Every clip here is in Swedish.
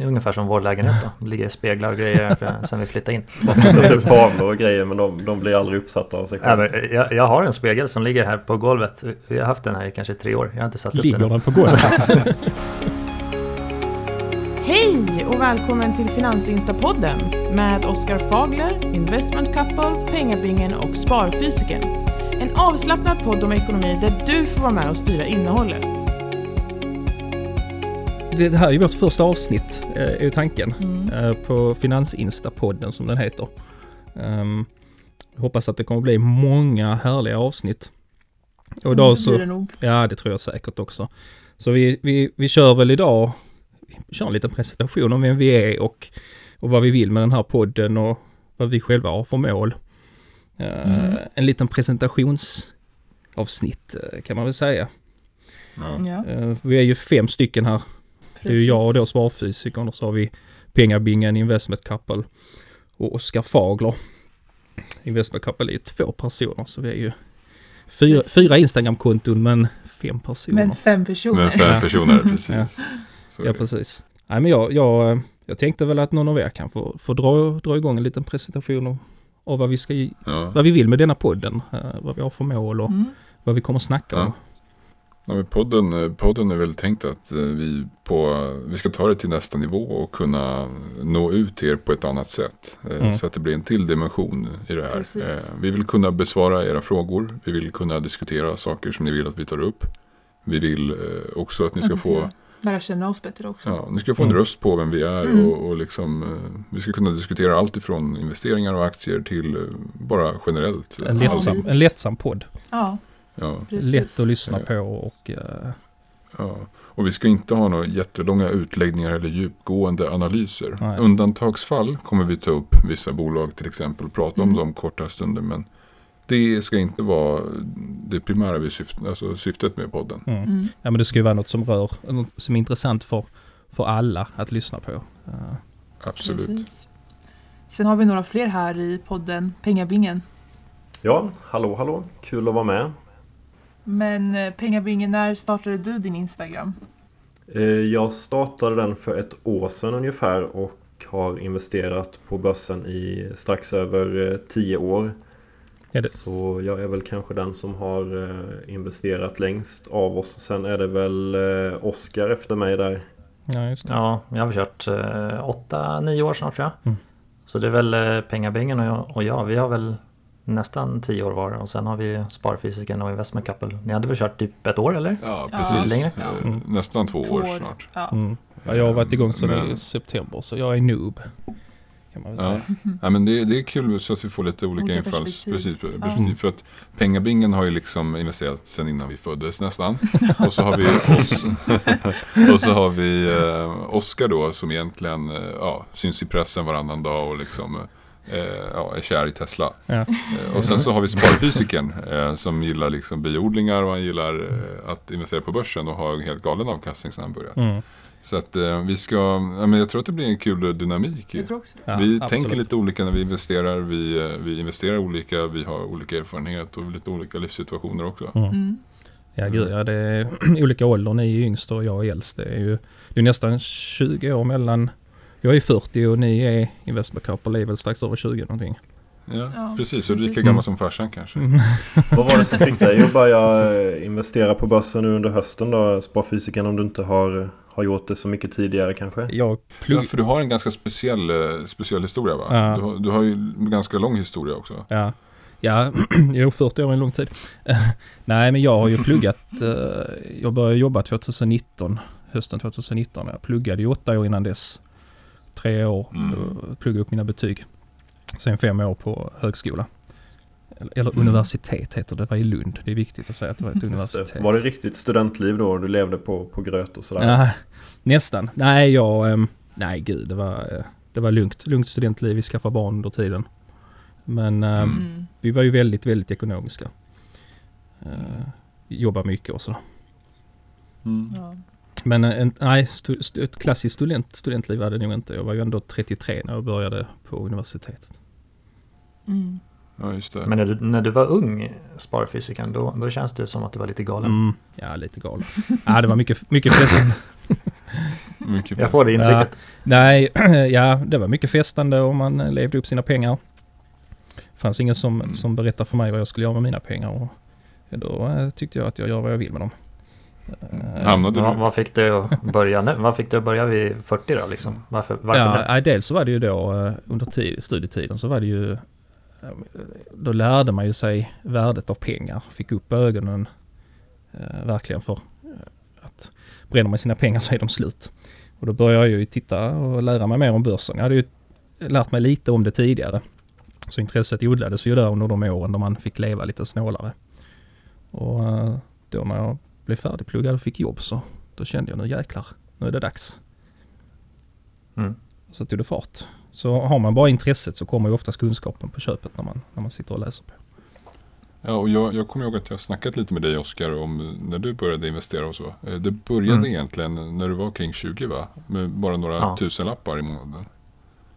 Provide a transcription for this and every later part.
Det är ungefär som vår lägenhet då. Det ligger speglar och grejer sen vi flyttade in. Man ska sätta upp tavlor och grejer men de, de blir aldrig uppsatta av sig själva. jag, jag har en spegel som ligger här på golvet. Vi har haft den här i kanske tre år. Jag har inte satt upp Ligger den. den på golvet? Hej och välkommen till Finansinstapodden med Oskar Fagler, Investment Couple, Pengabingen och Sparfysiken. En avslappnad podd om ekonomi där du får vara med och styra innehållet. Det här är ju vårt första avsnitt, eh, är ju tanken. Mm. eh, På Finansinsta-podden som den heter. Um, jag hoppas att det kommer bli många härliga avsnitt. Och idag så... det nog. Ja, det tror jag säkert också. Så vi, vi, vi kör väl idag, vi kör en liten presentation om vem vi är och, och vad vi vill med den här podden och vad vi själva har för mål. Eh, Mm. En liten presentationsavsnitt kan man väl säga. Ja, vi är ju fem stycken här. Det är ju jag och då sparfysikern och så har vi Pengabingen Investment Couple och Oskar Fagler. Investment Couple är ju två personer så vi är ju fyra, Precis. fyra Instagram-konton men fem personer. Men fem personer. Men fem personer, precis. Ja. Ja, precis. Nej, men jag, jag, jag tänkte väl att någon av er kan få, få dra, dra igång en liten presentation av, av vad, vi ska, Ja. vad vi vill med denna podden. eh, vad vi har för mål och Mm. vad vi kommer snacka Ja. om. Ja, men podden, eh, podden är väl tänkt att eh, vi, på, vi ska ta det till nästa nivå och kunna nå ut till er på ett annat sätt. eh, Mm. Så att det blir en till dimension i det här. Precis. Vi vill kunna besvara era frågor. Vi vill kunna diskutera saker som ni vill att vi tar upp. Vi vill också att ni ska få, Lära känna oss bättre också. ja, ni ska få en Mm. röst på vem vi är. Mm. Och, och liksom, vi ska kunna diskutera allt ifrån investeringar och aktier till bara generellt. En lättsam, en lättsam podd. Ja, Ja. Lätt att lyssna på och eh, Ja, och vi ska inte ha några jättelånga utläggningar eller djupgående analyser. Nej. Undantagsfall kommer vi ta upp vissa bolag till exempel och prata Mm. om dem korta stunder. Men det ska inte vara det primära vi syft, alltså syftet med podden. mm. Mm. Ja men det ska ju vara något som rör, något som är intressant för, för alla att lyssna på. Eh, Absolut. Precis. Sen har vi några fler här i podden Pengabingen. Ja, hallå hallå. Kul att vara med. Men eh, Pengabingen, när startade du din Instagram? Eh, Jag startade den för ett år sedan ungefär och har investerat på börsen i strax över eh, tio år. Så jag är väl kanske den som har eh, investerat längst av oss. Sen är det väl eh, Oskar efter mig där. ja just det. Ja, jag har kört eh, åtta, nio år snart tror jag. Mm. Så det är väl eh, Pengabingen och jag, och jag. Vi har väl nästan tio år var och sen har vi Sparfysiken och Investment Couple. Ni hade väl kört typ ett år eller? Ja, Ja, precis. längre. Eh, Mm. Nästan två, år snart. Ja. Mm. Ja, jag har varit igång sedan Men- i september så jag är noob. Kan man väl Ja. säga. ja, men det, det är kul så att vi får lite olika, Olika infalls... perspektiv. Precis, Ja. perspektiv. För att pengabingen har ju liksom investerat sedan innan vi föddes nästan. Och så har vi oss. och så har vi eh, Oskar då som egentligen eh, ja, syns i pressen varannan dag och liksom eh, ja, är kär i Tesla. Ja. Eh, och sen så har vi sparfysiken eh, som gillar liksom biodlingar och han gillar eh, att investera på börsen och har en helt galen avkastning sedan han började. Mm. Så att eh, vi ska, ja, men jag tror att det blir en kul dynamik. Jag tror också det. Ja, vi absolut. tänker lite olika när vi investerar. Vi, eh, vi investerar olika, vi har olika erfarenhet och lite olika livssituationer också. Mm. Mm. Ja gud ja, det är olika ålder. Ni är yngst och jag är äldst. Det är ju det är nästan 20 år mellan. Jag är 40 och ni är Investment Couple är väl strax över 20 någonting. Ja, Ja, precis. Och precis. lika gammal som farsan kanske. Mm. Vad var det som fick dig att börja eh, investera på börsen nu under hösten då? Sparfysiken om du inte har, har gjort det så mycket tidigare kanske? Jag Ja, för du har en ganska speciell, eh, speciell historia va? Ja. Du, har, du har ju en ganska lång historia också. Ja, ja jo 40 år är en lång tid. Nej men jag har ju pluggat. eh, Jag började jobba 2019. Hösten 2019. Jag pluggade ju åtta år innan dess. Tre år. Mm. Mm. Pluggade upp mina betyg. Sen fem år på högskola. Eller, Mm. universitet heter det. Det var i Lund. Det är viktigt att säga att det var ett universitet. det. Var det riktigt studentliv då? Du levde på, på gröt och sådär? Ja, nästan. Nej, jag... ehm, nej, gud. Det var, eh, det var lugnt. Lugnt studentliv. Vi skaffade barn under tiden. Men ehm, Mm. Mm. vi var ju väldigt, väldigt ekonomiska. Uh, jobba mycket och sådär. Mm. Ja. Men en, nej, stu, stu, ett klassiskt student, studentliv var det nog inte. Jag var ju ändå 33 när jag började på universitetet. Mm. Ja, just det. Men när du, när du var ung, Sparfysiken, då, då känns det som att du var lite galen. Mm, ja, lite galen. ja, det var mycket, mycket festande. Mycket Jag får det intrycket. Nej, ja det var mycket festande och man levde upp sina pengar. Det fanns ingen som, Mm. som berättade för mig vad jag skulle göra med mina pengar och då eh, tyckte jag att jag gör vad jag vill med dem. Eh, Hamnade Vad, du? vad fick du att börja nu? Vad fick du att börja vid 40 då liksom? Varför? varför Ja, nej, dels så var det ju då eh, under tid, studietiden så var det ju eh, då lärde man ju sig värdet av pengar. Fick upp ögonen eh, verkligen för att bränner man sina pengar så är de slut. Och då började jag ju titta och lära mig mer om börsen. Jag hade ju lärt mig lite om det tidigare. Så intresset odlades ju där under de åren då man fick leva lite snålare. Och då när jag blev färdigpluggad och fick jobb så då kände jag nu jäklar, nu är det dags. Mm. Så tog det fart. Så har man bara intresset så kommer ju oftast kunskapen på köpet när man, när man sitter och läser på. Ja, och jag, jag kommer ihåg att jag snackat lite med dig Oskar om när du började investera och så. Eh, Det började Mm. egentligen när du var kring 20 va? Med bara några Ja. tusenlappar i månaden.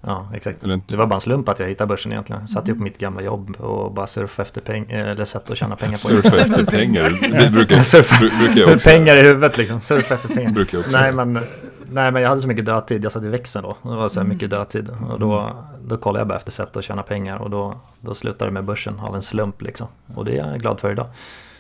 Ja, exakt. Det var bara en slump att jag hittade börsen egentligen. Jag satt ju på mitt gamla jobb och bara surfade efter pengar, eller sätt att tjäna pengar på. Surfa efter pengar. Det brukar, Surfa- bru- brukar jag också pengar i huvudet liksom, surfa efter pengar. Brukar jag också Nej men, nej men jag hade så mycket dödtid, jag satt i växeln då. Det var så här mycket dödtid. Och då, då kollade jag bara efter sätt att tjäna pengar och då, då slutade det med börsen av en slump liksom. Och det är jag glad för idag.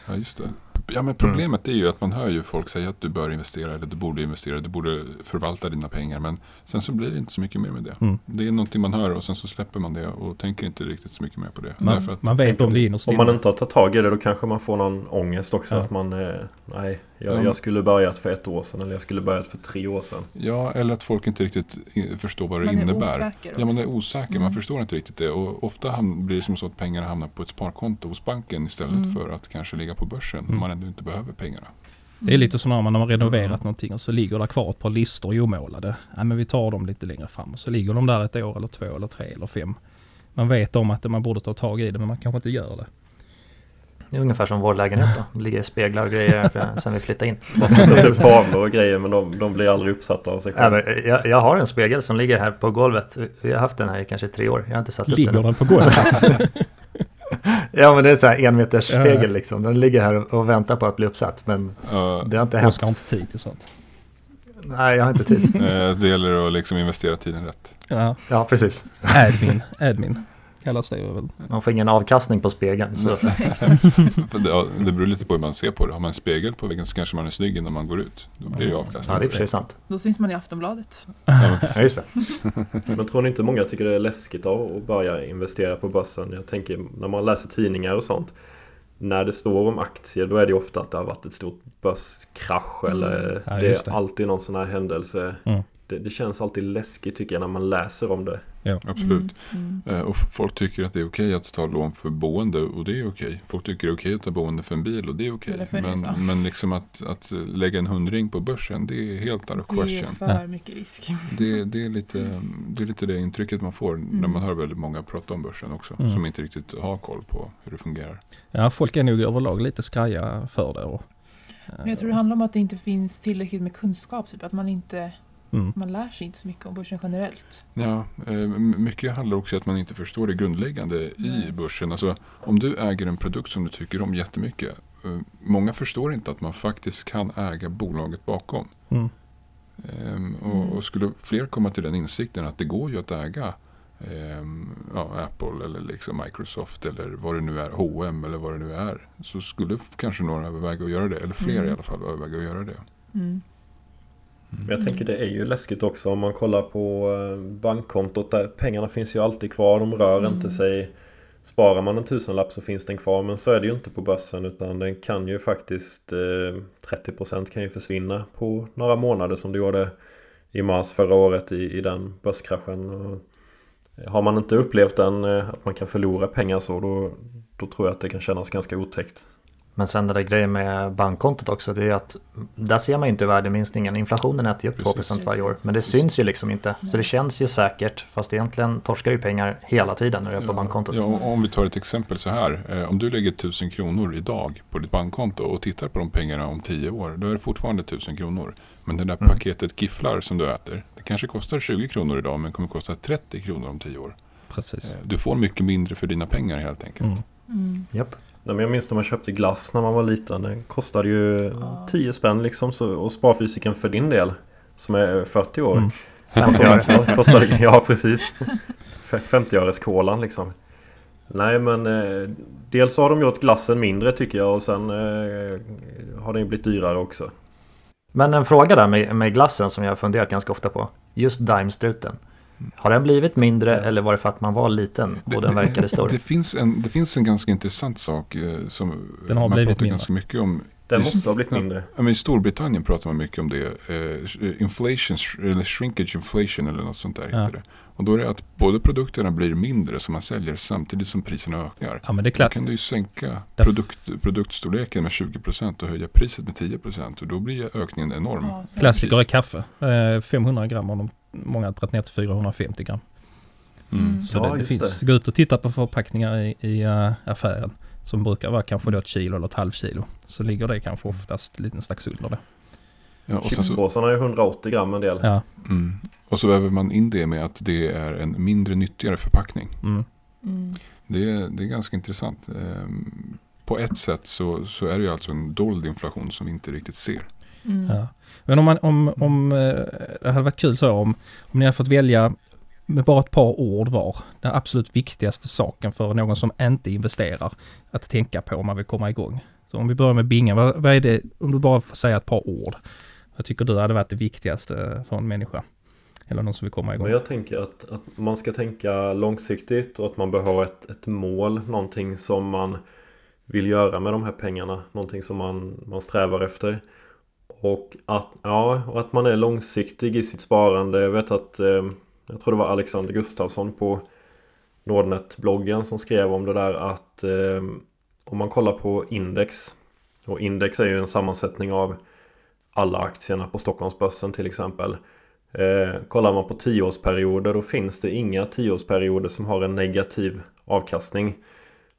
Ja, just det. Ja, men problemet är ju att man hör ju folk säga att du bör investera eller du borde investera, du borde förvalta dina pengar. Men sen så blir det inte så mycket mer med det. Mm. Det är någonting man hör och sen så släpper man det och tänker inte riktigt så mycket mer på det. Man, man vet om det innerst Om man inte har tagit tag i det då kanske man får någon ångest också. Ja. Att man, eh, nej, jag, Ja. jag skulle börjat för ett år sedan eller jag skulle börjat för tre år sedan. ja, eller att folk inte riktigt i- förstår vad det Man är innebär. osäker Ja, man är osäker, man Mm. förstår inte riktigt det. Och ofta blir det som så att pengarna hamnar på ett sparkonto hos banken istället Mm. för att kanske ligga på börsen. Mm. Om man ändå inte behöver pengarna. Det är lite så när man har renoverat någonting och så ligger det kvar ett par listor omålade. Ja, men vi tar dem lite längre fram och så ligger de där ett år eller två eller tre eller fem. Man vet om att man borde ta tag i det men man kanske inte gör det. Det är ungefär som vår lägenhet då. Det ligger speglar och grejer sen vi flyttade in. Man ska sätta upp tavlor och grejer men de, de blir aldrig uppsatta av sig Ja, själva. men jag, jag har en spegel som ligger här på golvet. Vi har haft den här i kanske tre år. Jag har inte satt upp Ligger den. den på golvet? Ja men det är så här en meters Ja. spegel liksom. Den ligger här och väntar på att bli uppsatt. Men Ja, det har inte hänt. Oskar har inte tid till sånt. Nej jag har inte tid. eh, det gäller att liksom investera tiden rätt. Ja, Ja precis. admin, admin kallas det väl. Man får ingen avkastning på spegeln. Så. Det, det beror lite på hur man ser på det. Har man en spegel på väggen så kanske man är snygg innan man går ut. Då blir det ju avkastning. Ja det är precis sant. Då syns man i Aftonbladet. Ja just det. Men tror ni inte många tycker det är läskigt av att börja investera på börsen? Jag tänker när man läser tidningar och sånt. När det står om aktier då är det ofta att det har varit ett stort börskrasch eller Ja, det just är det. alltid någon sån här händelse. Mm. Det, det känns alltid läskigt tycker jag när man läser om det. Absolut. Mm. Eh, Och folk tycker att det är okej att ta lån för boende och det är okej. Folk tycker det är okej att ta boende för en bil och det är okej. Resa. Men, men liksom att, att lägga en hundring på börsen det är helt out of Det är question. för mycket risk. Det, det, är lite, det är lite det intrycket man får när man hör väldigt många prata om börsen också. Mm. Som inte riktigt har koll på hur det fungerar. Ja, folk är nog överlag lite skraja för det. Och, Men jag tror det handlar om att det inte finns tillräckligt med kunskap. Typ. Att man inte mm. man lär sig inte så mycket om börsen generellt. Ja, eh, mycket handlar också om att man inte förstår det grundläggande i Nej. börsen. Alltså, om du äger en produkt som du tycker om jättemycket. eh, Många förstår inte att man faktiskt kan äga bolaget bakom. Mm. Ehm, och, Mm. och skulle fler komma till den insikten att det går ju att äga ehm, ja, Apple eller liksom Microsoft eller vad det nu är, H&M eller vad det nu är. Så skulle kanske några överväga att göra det. Eller fler Mm. i alla fall överväga att göra det. Mm. Men jag tänker det är ju läskigt också om man kollar på eh, bankkontot där pengarna finns ju alltid kvar, de rör Mm. inte sig. Sparar man en tusenlapp så finns den kvar men så är det ju inte på börsen utan den kan ju faktiskt eh, 30% kan ju försvinna på några månader som det gjorde i mars förra året i, i den börskraschen. Och har man inte upplevt den, eh, att man kan förlora pengar så då, då tror jag att det kan kännas ganska otäckt. Men sen det där grejen med bankkontot också. Det är att där ser man ju inte värdeminskningen. Inflationen äter ju upp Precis. 2% varje år. Precis. Men det syns ju liksom inte. Så det känns ju säkert. Fast egentligen torskar ju pengar hela tiden när du är på bankkontot. Ja, om vi tar ett exempel så här. Eh, om du lägger 1000 kronor idag på ditt bankkonto och tittar på de pengarna om 10 år. Då är det fortfarande 1000 kronor. Men det där Mm. paketet gifflar som du äter. Det kanske kostar 20 kronor idag men kommer kosta 30 kronor om 10 år. Precis. Eh, du får mycket mindre för dina pengar helt enkelt. Mm. Mm. Japp. Nej, men jag minns när man köpte glass när man var liten. Den kostade ju Ja. 10 spänn liksom. Så, och sparfysiken för din del. som är 40 år. Mm. 50 öre. Kostade, ja precis. 50 kolan liksom. Nej men eh, dels har de gjort glassen mindre tycker jag och sen eh, har den blivit dyrare också. Men en fråga där med, med glassen som jag har funderat ganska ofta på. Just Daimstruten. Har den blivit mindre eller var det för att man var liten och den verkade stor? Det finns en, det finns en ganska intressant sak eh, som Den har man blivit pratar mindre. ganska mycket om. Den I- måste ha blivit mindre. Ja, men I Storbritannien pratar man mycket om det. Eh, inflation, eller shrinkage inflation eller något sånt där Ja. heter det. Och då är det att både produkterna blir mindre som man säljer samtidigt som priserna ökar. Ja men det är Då klart. kan du ju sänka produkt, produktstorleken med 20% och höja priset med 10% och då blir ökningen enorm. Ja, Klassiker är kaffe. Eh, 500 gram har många dragit ner till 450 gram. Mm. Så Ja, det, det finns, det. gå ut och titta på förpackningar i, i eh, affären. Som brukar vara kanske då ett kilo eller ett halvkilo. Så ligger det kanske oftast lite strax under det. Ja, och, sen så, Chipspåsarna är 180 gram en del. Ja. mm. och så väver man in det med att det är en mindre nyttigare förpackning. Mm. Mm. Det är, det är ganska intressant. Ehm, På ett sätt så, så är det ju alltså en dold inflation som vi inte riktigt ser. Mm. Ja. Men om, man, om, om eh, det hade varit kul så om, om ni hade fått välja med bara ett par ord var, den absolut viktigaste saken för någon som inte investerar att tänka på om man vill komma igång. Så om vi börjar med Binga, vad, vad är det, om du bara får säga ett par ord, vad tycker du hade varit det viktigaste för en människa? Eller någon som vill komma igång? Men jag tänker att, att man ska tänka långsiktigt och att man behöver ha ett, ett mål, någonting som man vill göra med de här pengarna, någonting som man, man strävar efter. Och att, ja, och att man är långsiktig i sitt sparande. Jag vet att, eh, jag tror det var Alexander Gustafsson på Nordnet-bloggen som skrev om det där att eh, om man kollar på index och index är ju en sammansättning av alla aktierna på Stockholmsbörsen till exempel. Eh, kollar man på tioårsperioder då finns det inga tioårsperioder som har en negativ avkastning.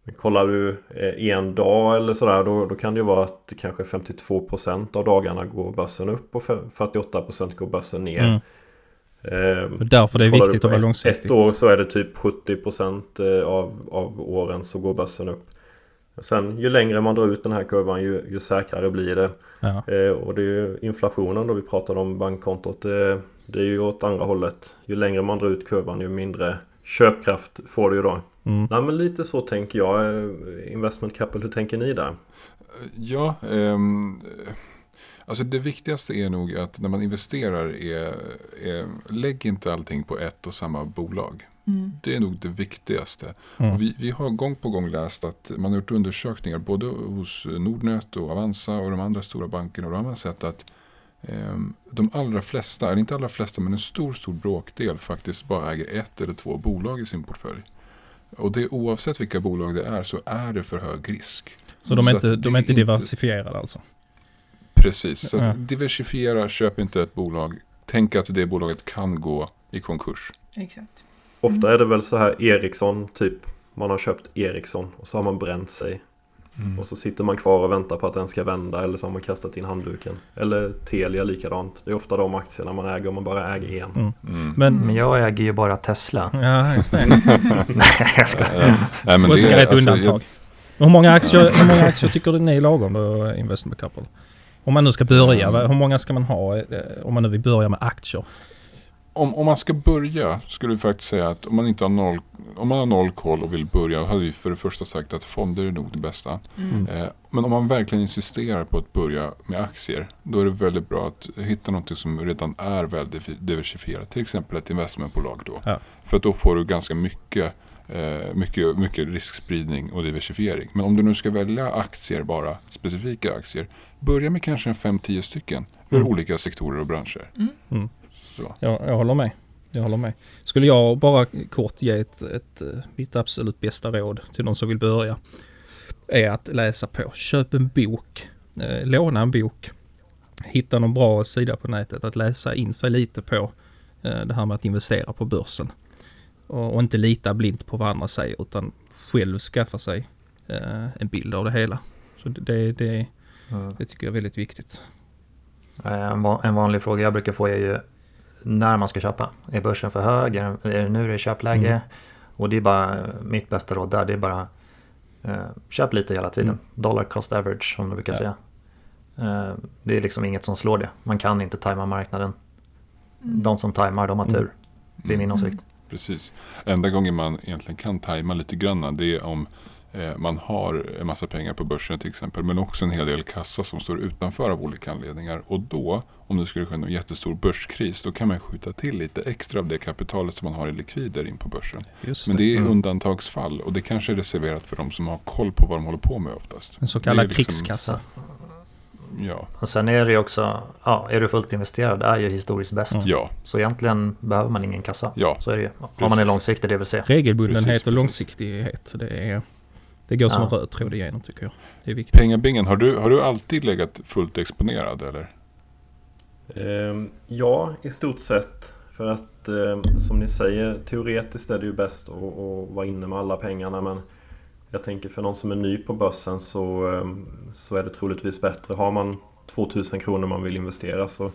Men Kollar du eh, en dag eller sådär då, då kan det ju vara att kanske 52% av dagarna går börsen upp och 48% går börsen ner. Mm. Eh, Och därför det är viktigt att vara långsiktig. Ett år så är det typ 70% eh, av, av åren så går börsen upp. Sen ju längre man drar ut den här kurvan ju, ju säkrare blir det. Ja. Eh, och det är ju inflationen då vi pratade om bankkontot. Det, det är ju åt andra hållet. Ju längre man drar ut kurvan ju mindre köpkraft får du ju då. Mm. Nej men lite så tänker jag. Eh, Investment Capital, hur tänker ni där? Ja, ehm, alltså det viktigaste är nog att när man investerar är, är lägg inte allting på ett och samma bolag. Mm. Det är nog det viktigaste. Mm. Och vi, vi har gång på gång läst att man har gjort undersökningar både hos Nordnet och Avanza och de andra stora bankerna. Och då har man sett att ehm, de allra flesta, eller inte allra flesta, men en stor, stor bråkdel faktiskt bara äger ett eller två bolag i sin portfölj. Och det oavsett vilka bolag det är så är det för hög risk. Så de är Så inte, de är inte inte- diversifierade alltså? Precis, så att Ja. diversifiera, köp inte ett bolag. Tänk att det bolaget kan gå i konkurs. Exakt. Ofta är det väl så här Ericsson typ. Man har köpt Ericsson och så har man bränt sig. Och så sitter man kvar och väntar på att den ska vända eller så har man kastat in handduken. Eller Telia likadant. Det är ofta de aktierna man äger om man bara äger en. Mm. Mm. Men, Men jag äger ju bara Tesla. ja just det. Nej, jag skojar. Ja, nej, men Oskar det är ett alltså, undantag. Hur många aktier, hur många aktier tycker du ni är lagom då, Investment Couple? Om man nu ska börja, Mm. hur många ska man ha eh, om man nu vill börja med aktier? Om, om man ska börja skulle vi faktiskt säga att om man inte har noll, om man har noll koll och vill börja hade vi för det första sagt att fonder är nog det bästa. Mm. Eh, men om man verkligen insisterar på att börja med aktier då är det väldigt bra att hitta något som redan är väl div- diversifierat. Till exempel ett investmentbolag då. Ja. För att då får du ganska mycket, eh, mycket, mycket riskspridning och diversifiering. Men om du nu ska välja aktier bara, specifika aktier. Börja med kanske en 5-10 stycken ur Mm. olika sektorer och branscher. Mm. Så. Jag, jag håller med. Jag håller med. Skulle jag bara kort ge ett, ett, eh, mitt absolut bästa råd till någon som vill börja. Är att läsa på. Köp en bok. Eh, låna en bok. Hitta någon bra sida på nätet att läsa in sig lite på eh, det här med att investera på börsen. Och, inte lita blint på vad andra säger utan själv skaffa sig en bild av det hela. Så det, det, det, Mm. tycker jag är väldigt viktigt. En vanlig fråga jag brukar få är ju när man ska köpa. Är börsen för hög? Är, är det nu det är köpläge? Mm. Och det är bara mitt bästa råd där. Det är bara eh, köp lite hela tiden. Mm. Dollar cost average som du brukar Ja. säga. Eh, det är liksom inget som slår det. Man kan inte tajma marknaden. de som tajmar, de har tur. Det är min Mm. åsikt. Precis. Enda gången man egentligen kan tajma lite grann det är om man har en massa pengar på börsen till exempel. Men också en hel del kassa som står utanför av olika anledningar. Och då, om det skulle ske en jättestor börskris, då kan man skjuta till lite extra av det kapitalet som man har i likvider in på börsen. Just Men det. det är Mm. undantagsfall och det kanske är reserverat för de som har koll på vad de håller på med oftast. En så Det är kallad liksom- krigskassa. Ja, Och sen är det ju också, ja, är du fullt investerad är ju historiskt bäst. Mm. ja, Så egentligen behöver man ingen kassa. ja. Så är det ju. Har Precis. man en långsiktig DVC. Regelbundenhet Precis, och långsiktighet. Det, är, det går som Ja. en röd tråd igenom tycker jag. Det är viktigt. Pengabingen, har du, har du alltid legat fullt exponerad eller? Ehm, ja, i stort sett. För att ehm, som ni säger, teoretiskt är det ju bäst att, att vara inne med alla pengarna. Men jag tänker för någon som är ny på börsen så, ehm, så är det troligtvis bättre. Har man 2000 kronor man vill investera så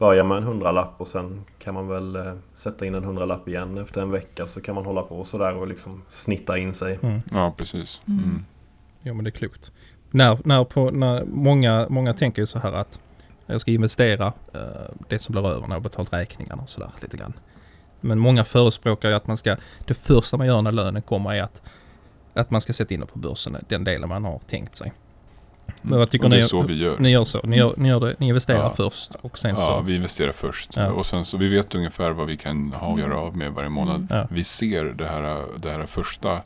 börja med en hundralapp och sen kan man väl eh, sätta in en hundralapp igen efter en vecka. Så kan man hålla på sådär och liksom snitta in sig. Mm. Ja, precis. Mm. Mm. Ja men det är klokt. När, när, på, när många, många tänker ju så här att jag ska investera eh, det som blir över när jag betalt räkningarna och sådär lite grann. Men många förespråkar ju att man ska, det första man gör när lönen kommer är att, att man ska sätta in det på börsen, den delen man har tänkt sig. Men vad tycker och det ni- är så vi gör. Ni gör så, ni, gör, ni, gör det, ni investerar Ja. först och sen Ja, så... vi investerar först. Ja. Och sen så vi vet ungefär vad vi kan ha att göra av med varje månad. Mm. Ja. Vi ser det här, det här första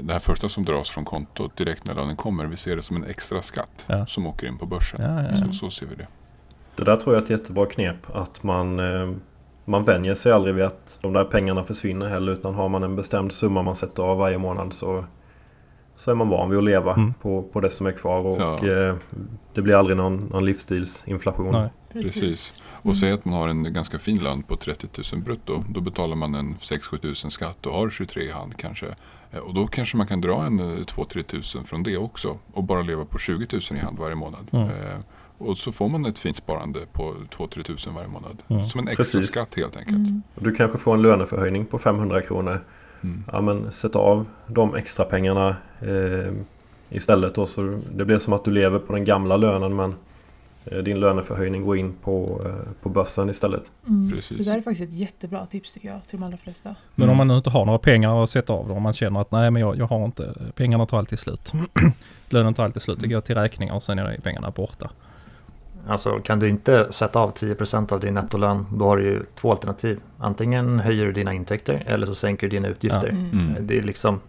det här första som dras från kontot direkt när lönen kommer. Vi ser det som en extra skatt Ja. som åker in på börsen. Ja, ja, ja. Så, så ser vi det. Det där tror jag är ett jättebra knep. Att man, eh, man vänjer sig aldrig vid att de där pengarna försvinner heller. Utan har man en bestämd summa man sätter av varje månad så, så är man van vid att leva Mm. på, på det som är kvar. Och Ja. eh, det blir aldrig någon, någon livsstilsinflation. Nej. Precis. Och Mm. säg att man har en ganska fin lön på 30 000 brutto. Då betalar man en 6-7 tusen skatt och har 23 i hand kanske. Eh, Och då kanske man kan dra en 2-3 tusen från det också. Och bara leva på 20 000 i hand varje månad. Mm. Eh, Och så får man ett fint sparande på 2-3 tusen varje månad. Mm. Som en extra Precis. skatt helt enkelt. Mm. Och Du kanske får en löneförhöjning på 500 kronor. Mm. Ja men sätt av de extra pengarna eh, istället. Då, så det blir som att du lever på den gamla lönen men eh, din löneförhöjning går in på, eh, på börsen istället. Mm. Det där är faktiskt ett jättebra tips tycker jag till de allra flesta. Men om Mm. man nu inte har några pengar att sätta av då, om man känner att nej men jag, jag har inte, pengarna tar alltid slut. Lönen tar alltid slut, det går till räkningar och sen är det pengarna borta. Alltså kan du inte sätta av 10% av din nettolön då har du ju två alternativ. Antingen höjer du dina intäkter eller så sänker du dina utgifter. Mm. Mm. Det är liksom,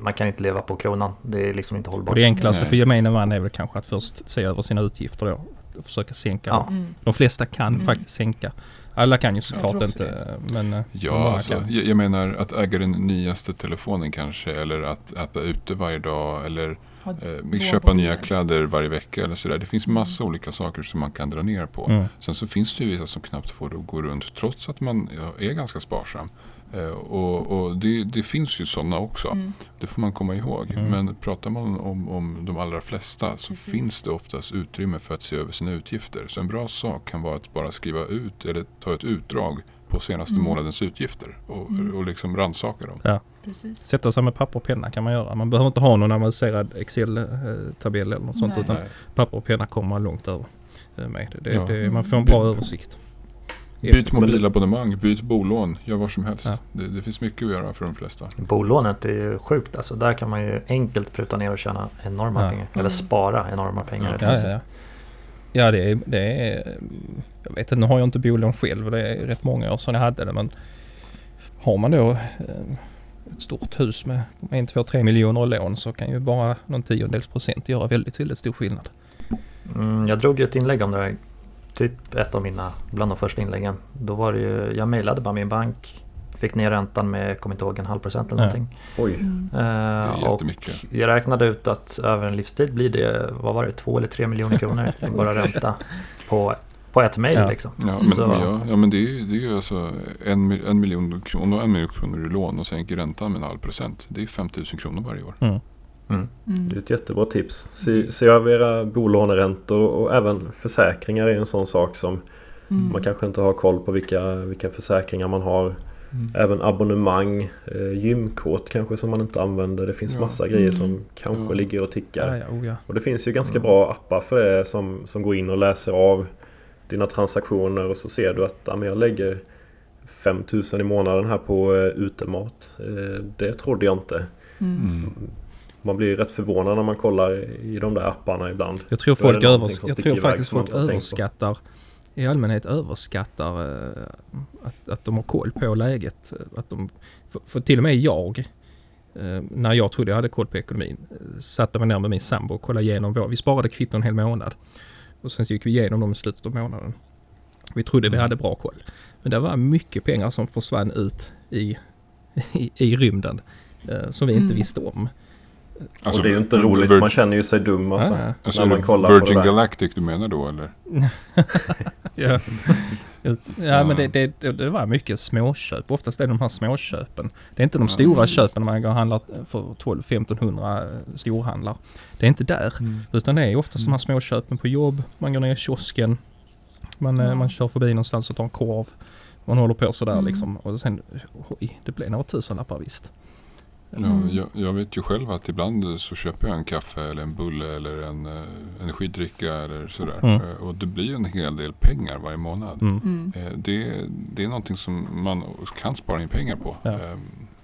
man kan inte leva på kronan. Det är liksom inte Och hållbart. det enklaste för gemene man är väl kanske att först se över sina utgifter då. Och försöka sänka Ja. dem. Mm. De flesta kan Mm. faktiskt sänka. Alla kan ju Jag såklart inte men eh, Ja, alltså, jag, jag menar att äga den nyaste telefonen kanske. Eller att äta ute varje dag. Eller eh, köpa nya kläder varje vecka. Eller sådär. Det finns massa olika saker som man kan dra ner på. Mm. Sen så finns det ju vissa som knappt får det att gå runt trots att man ja, är ganska sparsam. Eh, och och det, det finns ju sådana också. Mm. Det får man komma ihåg. Mm. Men pratar man om, om de allra flesta så Precis. finns det oftast utrymme för att se över sina utgifter. Så en bra sak kan vara att bara skriva ut eller ta ett utdrag på senaste Mm. månadens utgifter och, Mm. och liksom rannsaka dem. Precis. Sätta sig med papper och penna kan man göra. Man behöver inte ha någon avancerad Excel-tabell eller något sånt Nej. utan papper och penna kommer man långt över eh, med. Det, Ja. det, man får en bra Mm. översikt. Byt mobilabonnemang, byt bolån, gör vad som helst. Ja. Det, det finns mycket att göra för de flesta. Bolånet är ju sjukt. Alltså, där kan man ju enkelt pruta ner och tjäna enorma Ja. pengar. Eller spara enorma pengar. Ja. ja, ja. ja det, är, det är... Jag vet inte, nu har jag inte bolån själv. Det är rätt många år sedan jag hade det. Men har man då eh, ett stort hus med 1, 2, 3 miljoner i lån så kan ju bara någon tiondels procent göra väldigt, väldigt stor skillnad. Mm, jag drog ju ett inlägg om det här. Typ ett av mina, bland de första inläggen. Då var det ju, jag mejlade bara min bank. Fick ner räntan med, kommer inte ihåg, en halv procent eller någonting. Oj, Mm. Eh, är och jättemycket. jag räknade ut att över en livstid blir det, vad var det, två eller tre miljoner kronor i bara ränta på, på ett mejl Ja. liksom. Ja, men, Så- ja, ja, men det är ju, det är ju alltså en, en miljon kronor, en miljon kronor i lån och sänker räntan med en halv procent. Det är 5 000 kronor varje år. Mm. Mm. Mm. det är ett jättebra tips. Se, se över era bolåneräntor och även försäkringar är en sån sak som Mm. man kanske inte har koll på vilka, vilka försäkringar man har. Mm. Även abonnemang, eh, gymkort kanske som man inte använder. Det finns Ja. massa grejer Mm. som kanske Ja. ligger och tickar. Ja, ja, oh, ja. Och det finns ju ganska bra appar för det som, som går in och läser av dina transaktioner och så ser du att ja, men jag lägger 5000 i månaden här på eh, utemat. Eh, det trodde jag inte. Mm. Man blir rätt förvånad när man kollar i de där apparna ibland. Jag tror folk övers- jag tror faktiskt folk överskattar i allmänhet överskattar eh, att, att de har koll på läget. Att de, för, för till och med jag, eh, när jag trodde jag hade koll på ekonomin, eh, satte mig ner med min sambo och kollade igenom vår, vi sparade kvitton en hel månad. Och sen gick vi igenom dem i slutet av månaden. Vi trodde vi hade bra koll. Men det var mycket pengar som försvann ut i, i, i rymden. Som vi inte Mm. visste om. Alltså, och det är ju inte roligt, Virgin- man känner ju sig dum alltså. Ah. Alltså när är man det kollar på det Virgin där. Galactic du menar då eller? Ja, ja men det, det, det, var mycket småköp. Oftast är det de här småköpen. Det är inte de stora köpen när man går och handlar för 12-1500 storhandlar. Det är inte där. Utan det är oftast de här småköpen på jobb. Man går ner i kiosken. Man, Ja. man kör förbi någonstans och tar en korv. Man håller på sådär Mm. liksom. Och sen, oj, det blev några tusenlappar visst. Ja, Mm. jag, jag vet ju själv att ibland så köper jag en kaffe eller en bulle eller en eh, energidricka eller sådär. Mm. Eh, och det blir ju en hel del pengar varje månad. Mm. Mm. Eh, det, det är någonting som man kan spara in pengar på. Ja. Eh,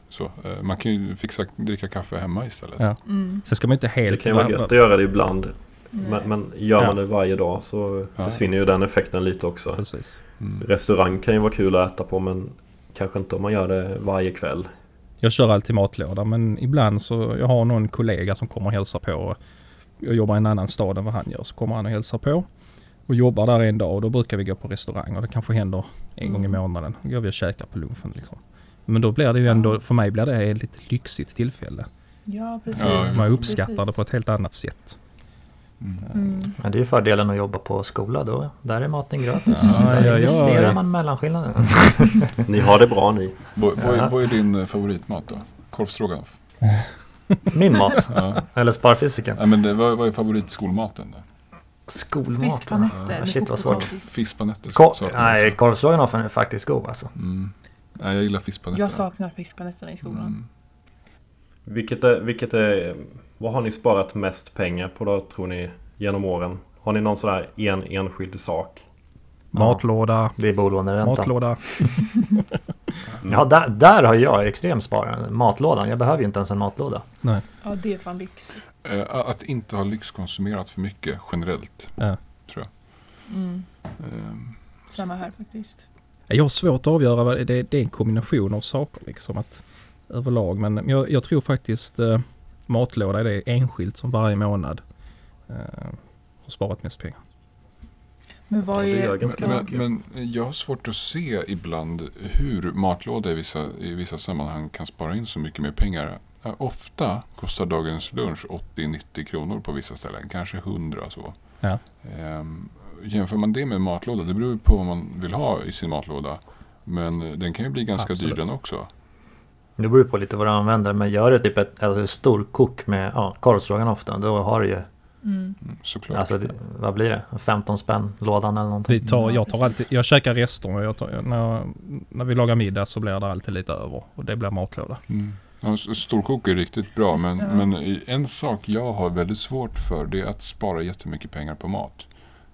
så, eh, man kan ju fixa dricka kaffe hemma istället. Ja. Mm. Sen ska man inte Det helt... kan ju vara gött att göra det ibland. Men, men gör Ja. man det varje dag så Ja. försvinner ju den effekten lite också. Precis. Mm. Restaurang kan ju vara kul att äta på men kanske inte om man gör det varje kväll. Jag kör alltid matlåda men ibland så jag har någon kollega som kommer och hälsar på. Jag jobbar i en annan stad än vad han gör så kommer han och hälsar på. Och jobbar där en dag och då brukar vi gå på restaurang och det kanske händer en gång i Mm. månaden. Då går vi och käkar på lunchen liksom. Men då blir det ju ändå, för mig blir det ett lite lyxigt tillfälle. Ja, precis. Man uppskattar Precis. det på ett helt annat sätt. Mm. Men det är ju fördelen att jobba på skola då. Där är maten gratis. Ja, där ja, ja. investerar man mellanskillnaden. Ni har det bra ni. Vad, vad, Ja. är, vad är din eh, favoritmat då? Korvstroganoff? Min mat. Ja. Eller sparfysiken. ja, men det, vad, vad är favoritskolmaten då? Skolmat. Fiskpanetter Ja, shit vad svårt. Fiskpanetter? Ko- nej, korvstroganoffen är faktiskt god alltså. Mm. Nej, jag gillar fiskpanetter. Jag saknar fiskpanetterna i skolan. Mm. Vilket är, vilket är, vad har ni sparat mest pengar på då tror ni genom åren? Har ni någon sån här en enskild sak? Matlåda, Det är bolåneräntan. matlåda. Ja, där, där har jag extremt sparande. Matlådan. Jag behöver ju inte ens en matlåda. Nej. Ja, det är fan lyx. Eh, Att inte ha lyxkonsumerat för mycket generellt. Ja. Tror jag. Mm. Ehm, Samma här faktiskt. Jag har svårt att avgöra vad det, det är en kombination av saker liksom att överlag. Men jag, jag tror faktiskt eh, matlåda är det enskilt som varje månad eh, har sparat mest pengar. Men vad Ja, är... ja. Men, mycket. men jag har svårt att se ibland hur matlåda i vissa, i vissa sammanhang kan spara in så mycket mer pengar. Eh, Ofta kostar dagens lunch 80-90 kronor på vissa ställen, kanske 100 så. Ja. Ehm, jämför man det med matlåda, det beror på vad man vill ha i sin matlåda. Men den kan ju bli ganska Absolut. dyr den också. Det beror på lite vad du använder. Men gör det typ ett alltså, stor kok med ja, korvstroganoff då. Då har du ju, Mm. Mm, såklart. alltså vad blir det? 15 spänn lådan eller någonting. Vi tar, Ja, jag tar alltid, jag käkar rester och jag tar, när, när vi lagar middag så blir det alltid lite över och det blir matlåda. Mm. Ja, storkok är riktigt bra men, men en sak jag har väldigt svårt för det är att spara jättemycket pengar på mat.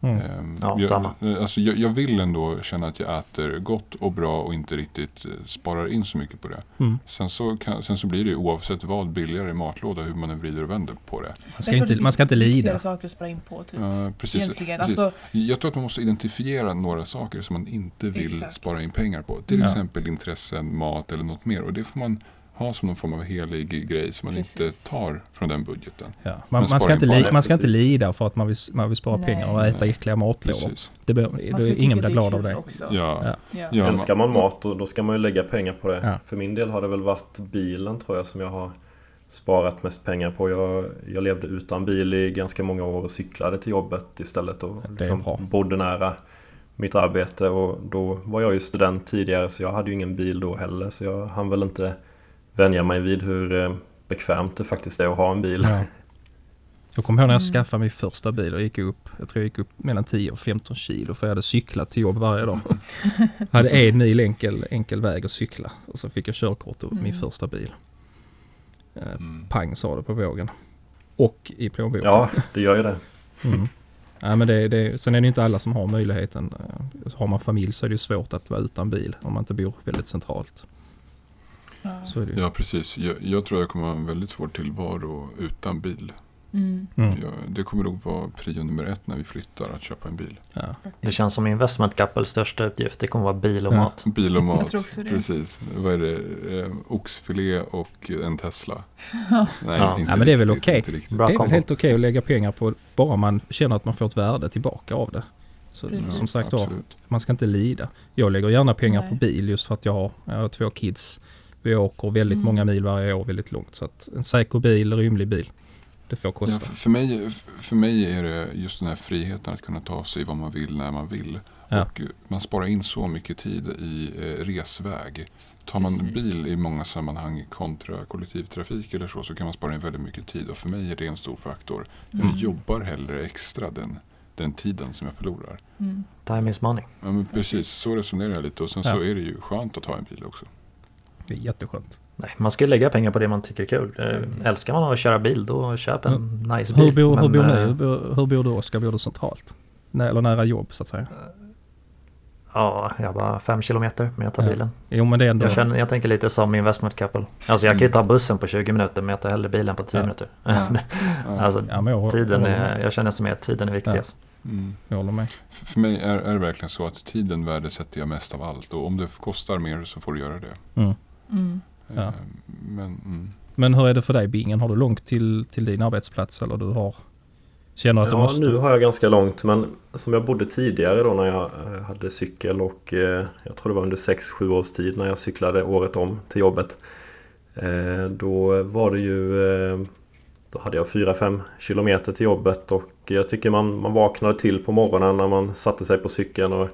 Mm. Ehm, Ja, jag, samma. Alltså jag, jag vill ändå känna att jag äter gott och bra och inte riktigt eh, sparar in så mycket på det. Mm. Sen så, kan, sen så blir det ju oavsett vad billigare i matlåda hur man än vrider och vänder på det. Man ska inte, det man ska inte lida. viktigare saker att spara in på typ. Ja, precis. Egentligen. precis. Alltså, Jag tror att man måste identifiera några saker som man inte vill Exakt. spara in pengar på. Till Ja. exempel intressen, mat eller något mer. Och det får man ha som någon form av helig grej som man Precis. inte tar från den budgeten. Ja. Man, man, ska inte li, man ska inte lida för att man vill, man vill spara Nej. pengar och äta Nej. äckliga matlådor. Det blir, ingen blir glad av det. Också. Ja. Ja. Ja. Ja, Älskar man mat och då ska man ju lägga pengar på det. Ja. För min del har det väl varit bilen tror jag som jag har sparat mest pengar på. Jag, jag levde utan bil i ganska många år och cyklade till jobbet istället och liksom bodde nära mitt arbete och då var jag ju student tidigare så jag hade ju ingen bil då heller så jag hann väl inte vänja mig vid hur eh, bekvämt det faktiskt är att ha en bil. Ja. Jag kommer ihåg när jag Mm. skaffade min första bil och gick upp, jag tror jag gick upp mellan 10 och 15 kilo för jag hade cyklat till jobb varje dag. Jag hade en mil enkel, enkel väg att cykla och så fick jag körkort och min Mm. första bil. Eh, Mm. Pang sa det på vågen. Och i plånboken. Ja, det gör ju det. Mm. Ja, men det, det, sen är det inte alla som har möjligheten. Eh, Har man familj så är det ju svårt att vara utan bil om man inte bor väldigt centralt. Ja. Så är det ju. Ja, precis. Jag, jag tror jag kommer ha en väldigt svår tillvaro utan bil. Mm. Mm. Jag, det kommer nog vara prio nummer ett när vi flyttar, att köpa en bil. Ja. Det känns som investment couples största uppgift. Det kommer vara bil och Ja. mat. Bil och mat, precis. Vad är det? Eh, oxfilé och en Tesla. Nej, Ja. inte Ja, men det är väl riktigt, okej. inte riktigt. Bra det är väl helt okej att lägga pengar på bara man känner att man får ett värde tillbaka av det. Så, Precis. som sagt var, man ska inte lida. Jag lägger gärna pengar Nej. på bil just för att jag har, jag har två kids. Vi åker väldigt Mm. många mil varje år väldigt långt. Så att en säker bil, rymlig bil, det får Ja, kosta. för, för, mig, för mig är det just den här friheten att kunna ta sig vad man vill när man vill. Ja. Och man sparar in så mycket tid i eh, resväg. Tar man Precis. bil i många sammanhang kontra kollektivtrafik eller så, så kan man spara in väldigt mycket tid. Och för mig är det en stor faktor. Jag Mm. jobbar hellre extra den, den tiden som jag förlorar. Mm. Time is money. Ja, men precis, så resonerar jag lite. Och sen Ja. så är det ju skönt att ha en bil också. Det är jätteskönt. Nej, man ska ju lägga pengar på det man tycker är kul. Eh, Älskar man att köra bil, då köp en nice bil. Hur bor, hur bor ni? eh, Hur bor, hur bor du Oskar? Bor du centralt? Nej, eller nära jobb så att säga? Ja, jag bara fem kilometer, men jag tar Ja. bilen. Jo men det är ändå... Jag, känner, jag tänker lite som investment couple. Alltså jag kan ju ta bussen på 20 minuter, men jag tar hellre bilen på 10 Ja. minuter. Ja. alltså, ja, jag, tiden håller är, med. jag känner som att tiden är viktigast. Mm. Jag håller med. För för mig är, är det verkligen så att tiden värdesätter jag mest av allt. Och om det kostar mer så får du göra det. Mm. Mm. Ja. Eh, Men, mm. Men hur är det för dig Bingen? Har du långt till, till din arbetsplats eller du har... Känner att du Ja, måste... nu har jag ganska långt men som jag bodde tidigare då när jag eh, hade cykel och eh, jag tror det var under 6-7 års tid när jag cyklade året om till jobbet. Eh, Då var det ju eh, Då hade jag 4-5 kilometer till jobbet och jag tycker man, man vaknade till på morgonen när man satte sig på cykeln och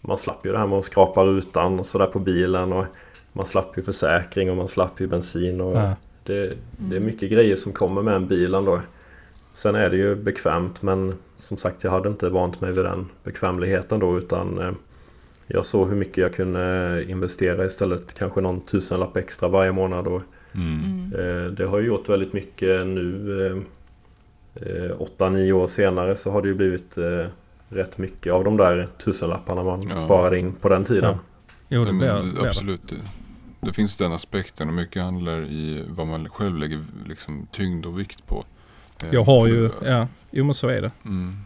man slapp ju det här med att skrapa rutan och sådär på bilen och man slapp ju försäkring och man slapp ju bensin och Ja. det, det är mycket grejer som kommer med en bil ändå. Sen är det ju bekvämt men som sagt jag hade inte vant mig vid den bekvämligheten då utan eh, jag såg hur mycket jag kunde investera istället. Kanske någon tusenlapp extra varje månad. Och, Mm. Mm. eh, det har ju gjort väldigt mycket nu. Eh, eh, 8-9 år senare så har det ju blivit eh, rätt mycket av de där tusenlapparna man Ja. sparade in på den tiden. Ja. Jo det blir, men blir absolut. Det, det finns den aspekten och mycket handlar i vad man själv lägger liksom, tyngd och vikt på. Eh, Jag har ju... för- Ja, jo men så är det. Mm.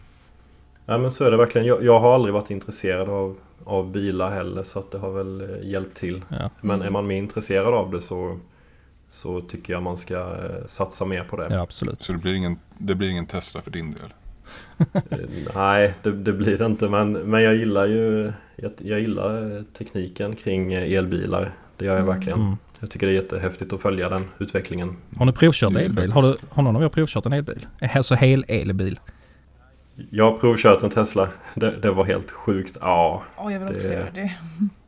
Ja men så är det verkligen. Jag, jag har aldrig varit intresserad av, av bilar heller så att det har väl eh, hjälpt till. Ja. Men är man mer intresserad av det så, så tycker jag man ska eh, satsa mer på det. ja absolut. Så det blir, ingen, det blir ingen Tesla för din del? Eh, Nej, det, det blir det inte. Men, men jag gillar ju jag, jag gillar eh, tekniken kring eh, elbilar. Det gör jag Mm. verkligen. Mm. Jag tycker det är jättehäftigt att följa den utvecklingen. Har ni provkört elbil? Har, du, har någon av er provkört en elbil? Alltså hel elbil? Jag har provkört en Tesla. Det, det var helt sjukt. Ja, Ja, jag vill också Det- göra det.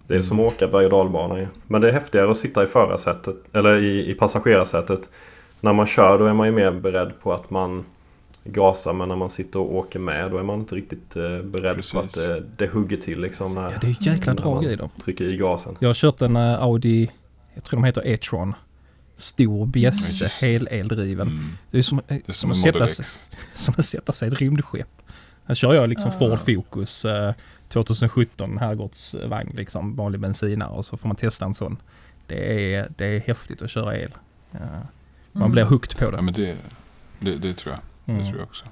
det är som att åka berg och dalbana. Men det är häftigare att sitta i förarsätet eller i, i passagerarsätet. När man kör då är man ju mer beredd på att man gasar men när man sitter och åker med då är man inte riktigt eh, beredd på att Precis. det, det hugger till liksom när Ja det är ju jäkla drag man i dem. trycker i gasen. Jag har kört en eh, Audi, jag tror de heter E-tron. Stor bjässe, just. heldriven. Mm. Det är som, eh, Det är som, som att sätta sig, som att sätta sig i ett rymdskepp. Här kör jag liksom Ah. Ford Focus eh, 2017 herrgårdsvagn liksom, vanlig bensinare och så får man testa en sån. Det är, det är häftigt att köra el. Ja. Man Mm. blir hooked på Ja det. men det, det, det tror jag. Det Mm. tror jag också.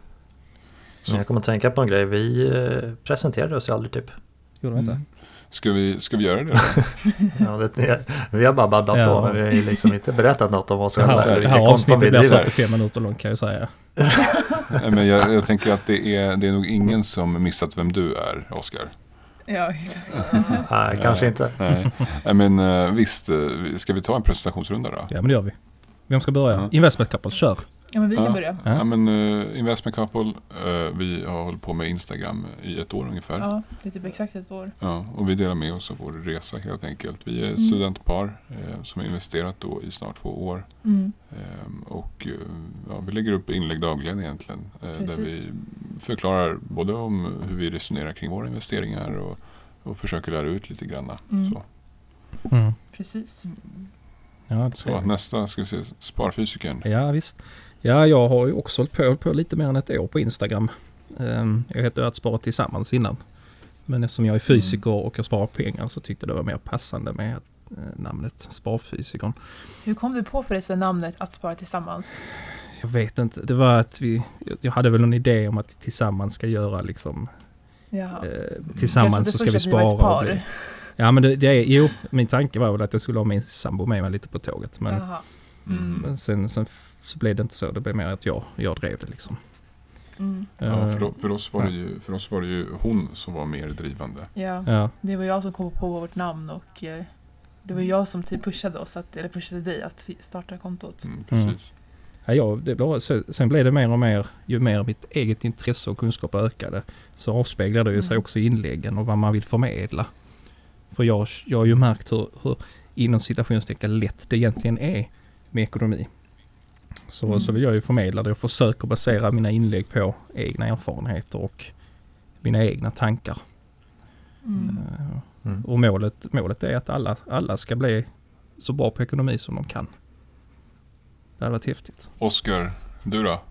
Men jag kommer att tänka på en grej. Vi eh, presenterade oss ju aldrig typ. Gjorde de inte? Mm. Ska, vi, ska vi göra det? Ja, det, vi har bara babblat Ja. på. Men vi har ju liksom inte berättat något om oss Det här, eller det här vi avsnittet blir driver. 45 minuter långt kan jag säga. Nej, men jag, jag tänker att det är, det är nog ingen som missat vem du är, Oskar. Ja, exakt. Nej, kanske inte. Nej, Nej, men eh, visst, eh, ska vi ta en presentationsrunda då? Ja men det gör vi. Vem ska börja? Ja. Investment Couple, kör! Ja, men vi kan Ja. börja. Ja. Ja, men uh, Investment Couple, eh, vi har hållit på med Instagram i ett år ungefär. Ja, det är typ exakt ett år. Ja, och vi delar med oss av vår resa helt enkelt. Vi är Mm. studentpar eh, som har investerat då i snart två år. Mm. Ehm, och eh, ja, vi lägger upp inlägg dagligen egentligen. eh, där vi förklarar både om hur vi resonerar kring våra investeringar och, och försöker lära ut lite grann. Mm. Så, Mm. Precis. Ja, det så nästa ska vi se, Sparfysikern. Ja visst. Ja jag har ju också hållit på, hållit på lite mer än ett år på Instagram. Ehm, Jag hette att spara tillsammans innan. Men eftersom jag är fysiker och jag sparar pengar så tyckte det var mer passande med eh, namnet Sparfysikern. Hur kom du på förresten namnet Att spara tillsammans? Jag vet inte, det var att vi, jag hade väl en idé om att tillsammans ska göra liksom, Jaha. eh, tillsammans så ska vi spara. ett par. Ja men det, det är, jo, min tanke var väl att jag skulle ha min sambo med mig lite på tåget. Men. Mm. men sen, sen så blev det inte så, det blev mer att jag, jag drev det liksom. Mm. Ja, Eh, för, för, oss var det ju, för oss var det ju hon som var mer drivande. Ja, Ja, det var jag som kom på vårt namn och eh, det var jag som typ pushade oss, att, eller pushade dig att starta kontot. Mm, precis. Ja, ja, det blev, sen blev det mer och mer, ju mer mitt eget intresse och kunskap ökade, så avspeglade det ju sig Mm. också i inläggen och vad man vill förmedla. För jag, jag har ju märkt hur, hur inom citationstecken lätt det egentligen är med ekonomi. Så, Mm. så vill jag ju förmedla det och försöker basera mina inlägg på egna erfarenheter och mina egna tankar. Mm. Eh, Mm. Och målet, målet är att alla, alla ska bli så bra på ekonomi som de kan. Det hade varit häftigt. Oskar, du då?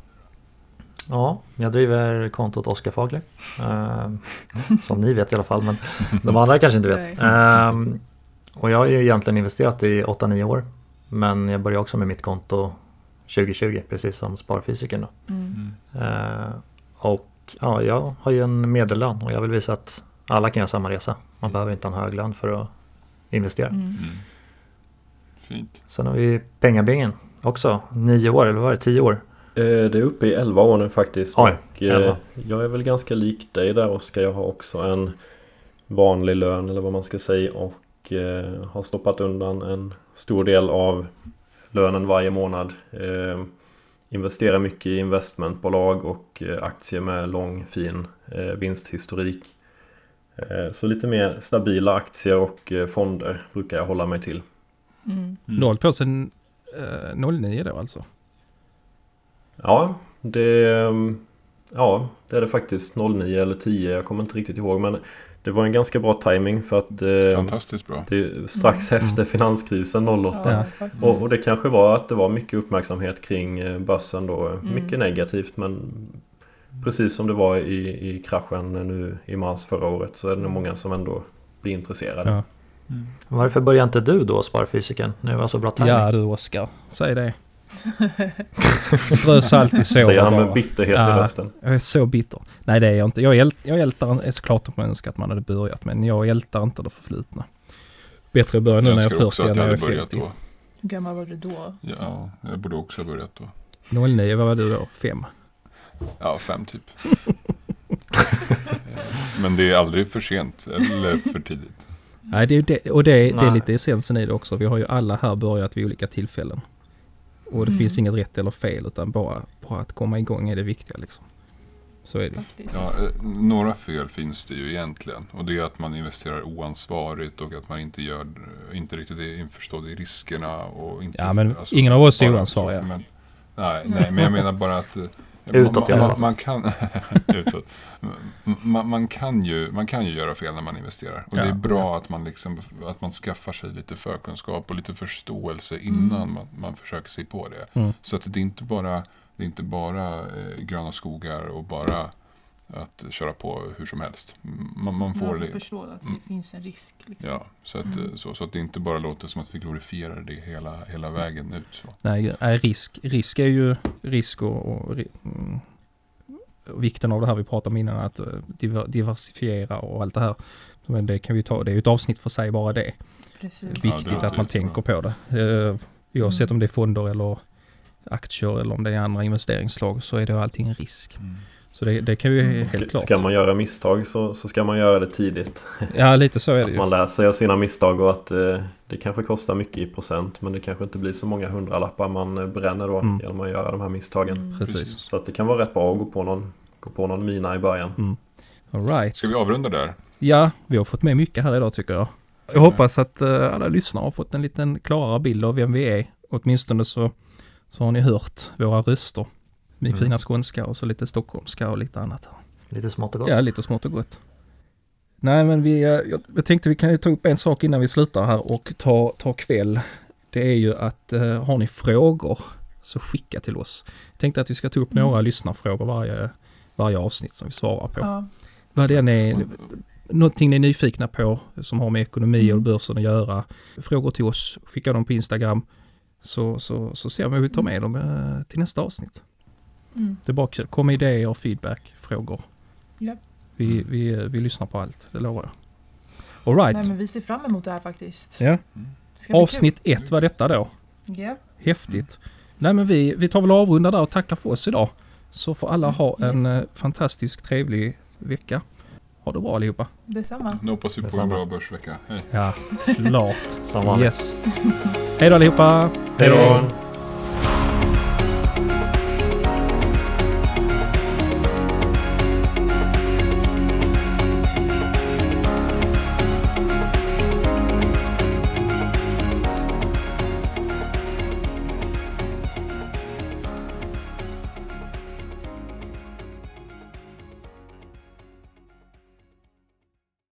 Ja, jag driver kontot Oskar Fagler. Eh, som ni vet i alla fall, men de andra kanske inte vet. Eh, och jag har ju egentligen investerat i 8-9 år. Men jag började också med mitt konto 2020, precis som Sparfysiken. Då. Mm. Eh, och ja, jag har ju en medellön och jag vill visa att alla kan göra samma resa. Man behöver inte ha en hög lön för att investera. Mm. Mm. Fint. Sen har vi pengabingen också, nio år eller vad var det, tio år? Eh, Det är uppe i 11 år nu faktiskt. Oj, och, eh, 11. jag är väl ganska lik dig där Oskar. Jag har också en vanlig lön eller vad man ska säga och eh, har stoppat undan en stor del av lönen varje månad. Eh, investerar mycket i investmentbolag och eh, aktier med lång fin eh, vinsthistorik. Så lite mer stabila aktier och fonder brukar jag hålla mig till. Mm. Du har hållit på sedan eh, 09 då alltså? Ja, det, ehm, ja, det är det faktiskt 09 eller 10. Jag kommer inte riktigt ihåg. Men det var en ganska bra timing för att eh, Fantastiskt bra. det är strax Mm. efter finanskrisen 08. Ja. Och, och det kanske var att det var mycket uppmärksamhet kring eh, börsen då. Mm. Mycket negativt men precis som det var i, i kraschen nu i mars förra året så är det nog många som ändå blir intresserade. Ja. Varför började inte du då Sparfysiken när det var så bra timing? Ja du Oskar, säg det. Strö salt i såren Säger han med bitterhet Ja. i rösten. Jag är så bitter. Nej det är jag inte. Jag, äl jag ältar, är såklart att man önskar att man hade börjat men jag ältar inte det förflutna. Bättre att börja nu Jag när jag är önskar också 40 att än när jag är börjat 50. då. Hur gammal var du då? Ja, jag borde också ha börjat då. 09, vad var du då? 5? Ja, fem typ. Men det är aldrig för sent eller för tidigt. Nej, det är det, och det, det är lite essensen i det också. Vi har ju alla här börjat vid olika tillfällen. Och det Mm. finns inget rätt eller fel utan bara, bara att komma igång är det viktiga liksom. Så är det. Ja, eh, några fel finns det ju egentligen. Och det är att man investerar oansvarigt och att man inte, gör, inte riktigt är införstådd i riskerna. Och inte, Ja, men alltså, ingen av oss är oansvariga. Men, nej, nej, men jag menar bara att eh, Utåt man, man, kan, utåt. Man, man, kan ju, man kan ju göra fel när man investerar. Och det Ja, är bra att, man liksom, att man skaffar sig lite förkunskap och lite förståelse innan Mm. man, man försöker sig på det. Mm. Så att det är inte bara, det är inte bara eh, gröna skogar och bara att köra på hur som helst. Man, man får Man får det. förstå att det Mm. finns en risk. Liksom. Ja, så att, Mm. så, så att det inte bara låter som att vi glorifierar det hela, hela vägen ut. Så. Nej, nej, risk, risk är ju risk och, och ri- mm, och vikten av det här vi pratade om innan att eh, diver, diversifiera och allt det här. Men det kan vi ta, det är ju ett avsnitt för sig bara det. Precis. Viktigt det låter att man tänker på det. Eh, oavsett Mm. om det är fonder eller aktier eller om det är andra investeringsslag så är det allting en risk. Så det, det kan ju Mm. helt Ska, klart. ska man göra misstag så, så ska man göra det tidigt. Ja, lite så är det Att ju. man lär sig av sina misstag och att eh, det kanske kostar mycket i procent men det kanske inte blir så många hundralappar man eh, bränner då Mm. genom att göra de här misstagen. Mm. Precis. Så att det kan vara rätt bra att gå på någon, gå på någon mina i början. All right. Ska vi avrunda där? Ja, vi har fått med mycket här idag tycker jag. Jag hoppas att eh, alla lyssnare har fått en liten klarare bild av vem vi är. Åtminstone så, så har ni hört våra röster. Min Mm. fina skånska och så lite stockholmska och lite annat. Lite smått och gott. Ja, lite smått och gott. Nej, men vi, eh, jag, jag tänkte vi kan ju ta upp en sak innan vi slutar här och ta, ta kväll. Det är ju att eh, har ni frågor så skicka till oss. Jag tänkte att vi ska ta upp några lyssnarfrågor varje, varje avsnitt som vi svarar på. Ja. Vad det är, någonting ni är nyfikna på som har med ekonomi och börsen att göra. Frågor till oss, skicka dem på Instagram. Så, så, så ser vi om vi tar med dem eh, till nästa avsnitt. Mm. Det är bara kul. Kom med idéer, feedback, frågor. Ja. Vi, vi, vi lyssnar på allt, det lovar jag. Alright. Nej men vi ser fram emot det här faktiskt. Ja. Bli Avsnitt ett var detta då. kul. Ja. Häftigt. Nej men vi, vi tar väl och avrundar där och tackar för oss idag. Så får alla ha en Yes. eh, fantastisk trevlig vecka. Ha det bra allihopa. Detsamma. Nu hoppas vi på en bra börsvecka. Hej. Ja, klart. Yes. Hej då allihopa. Hej då.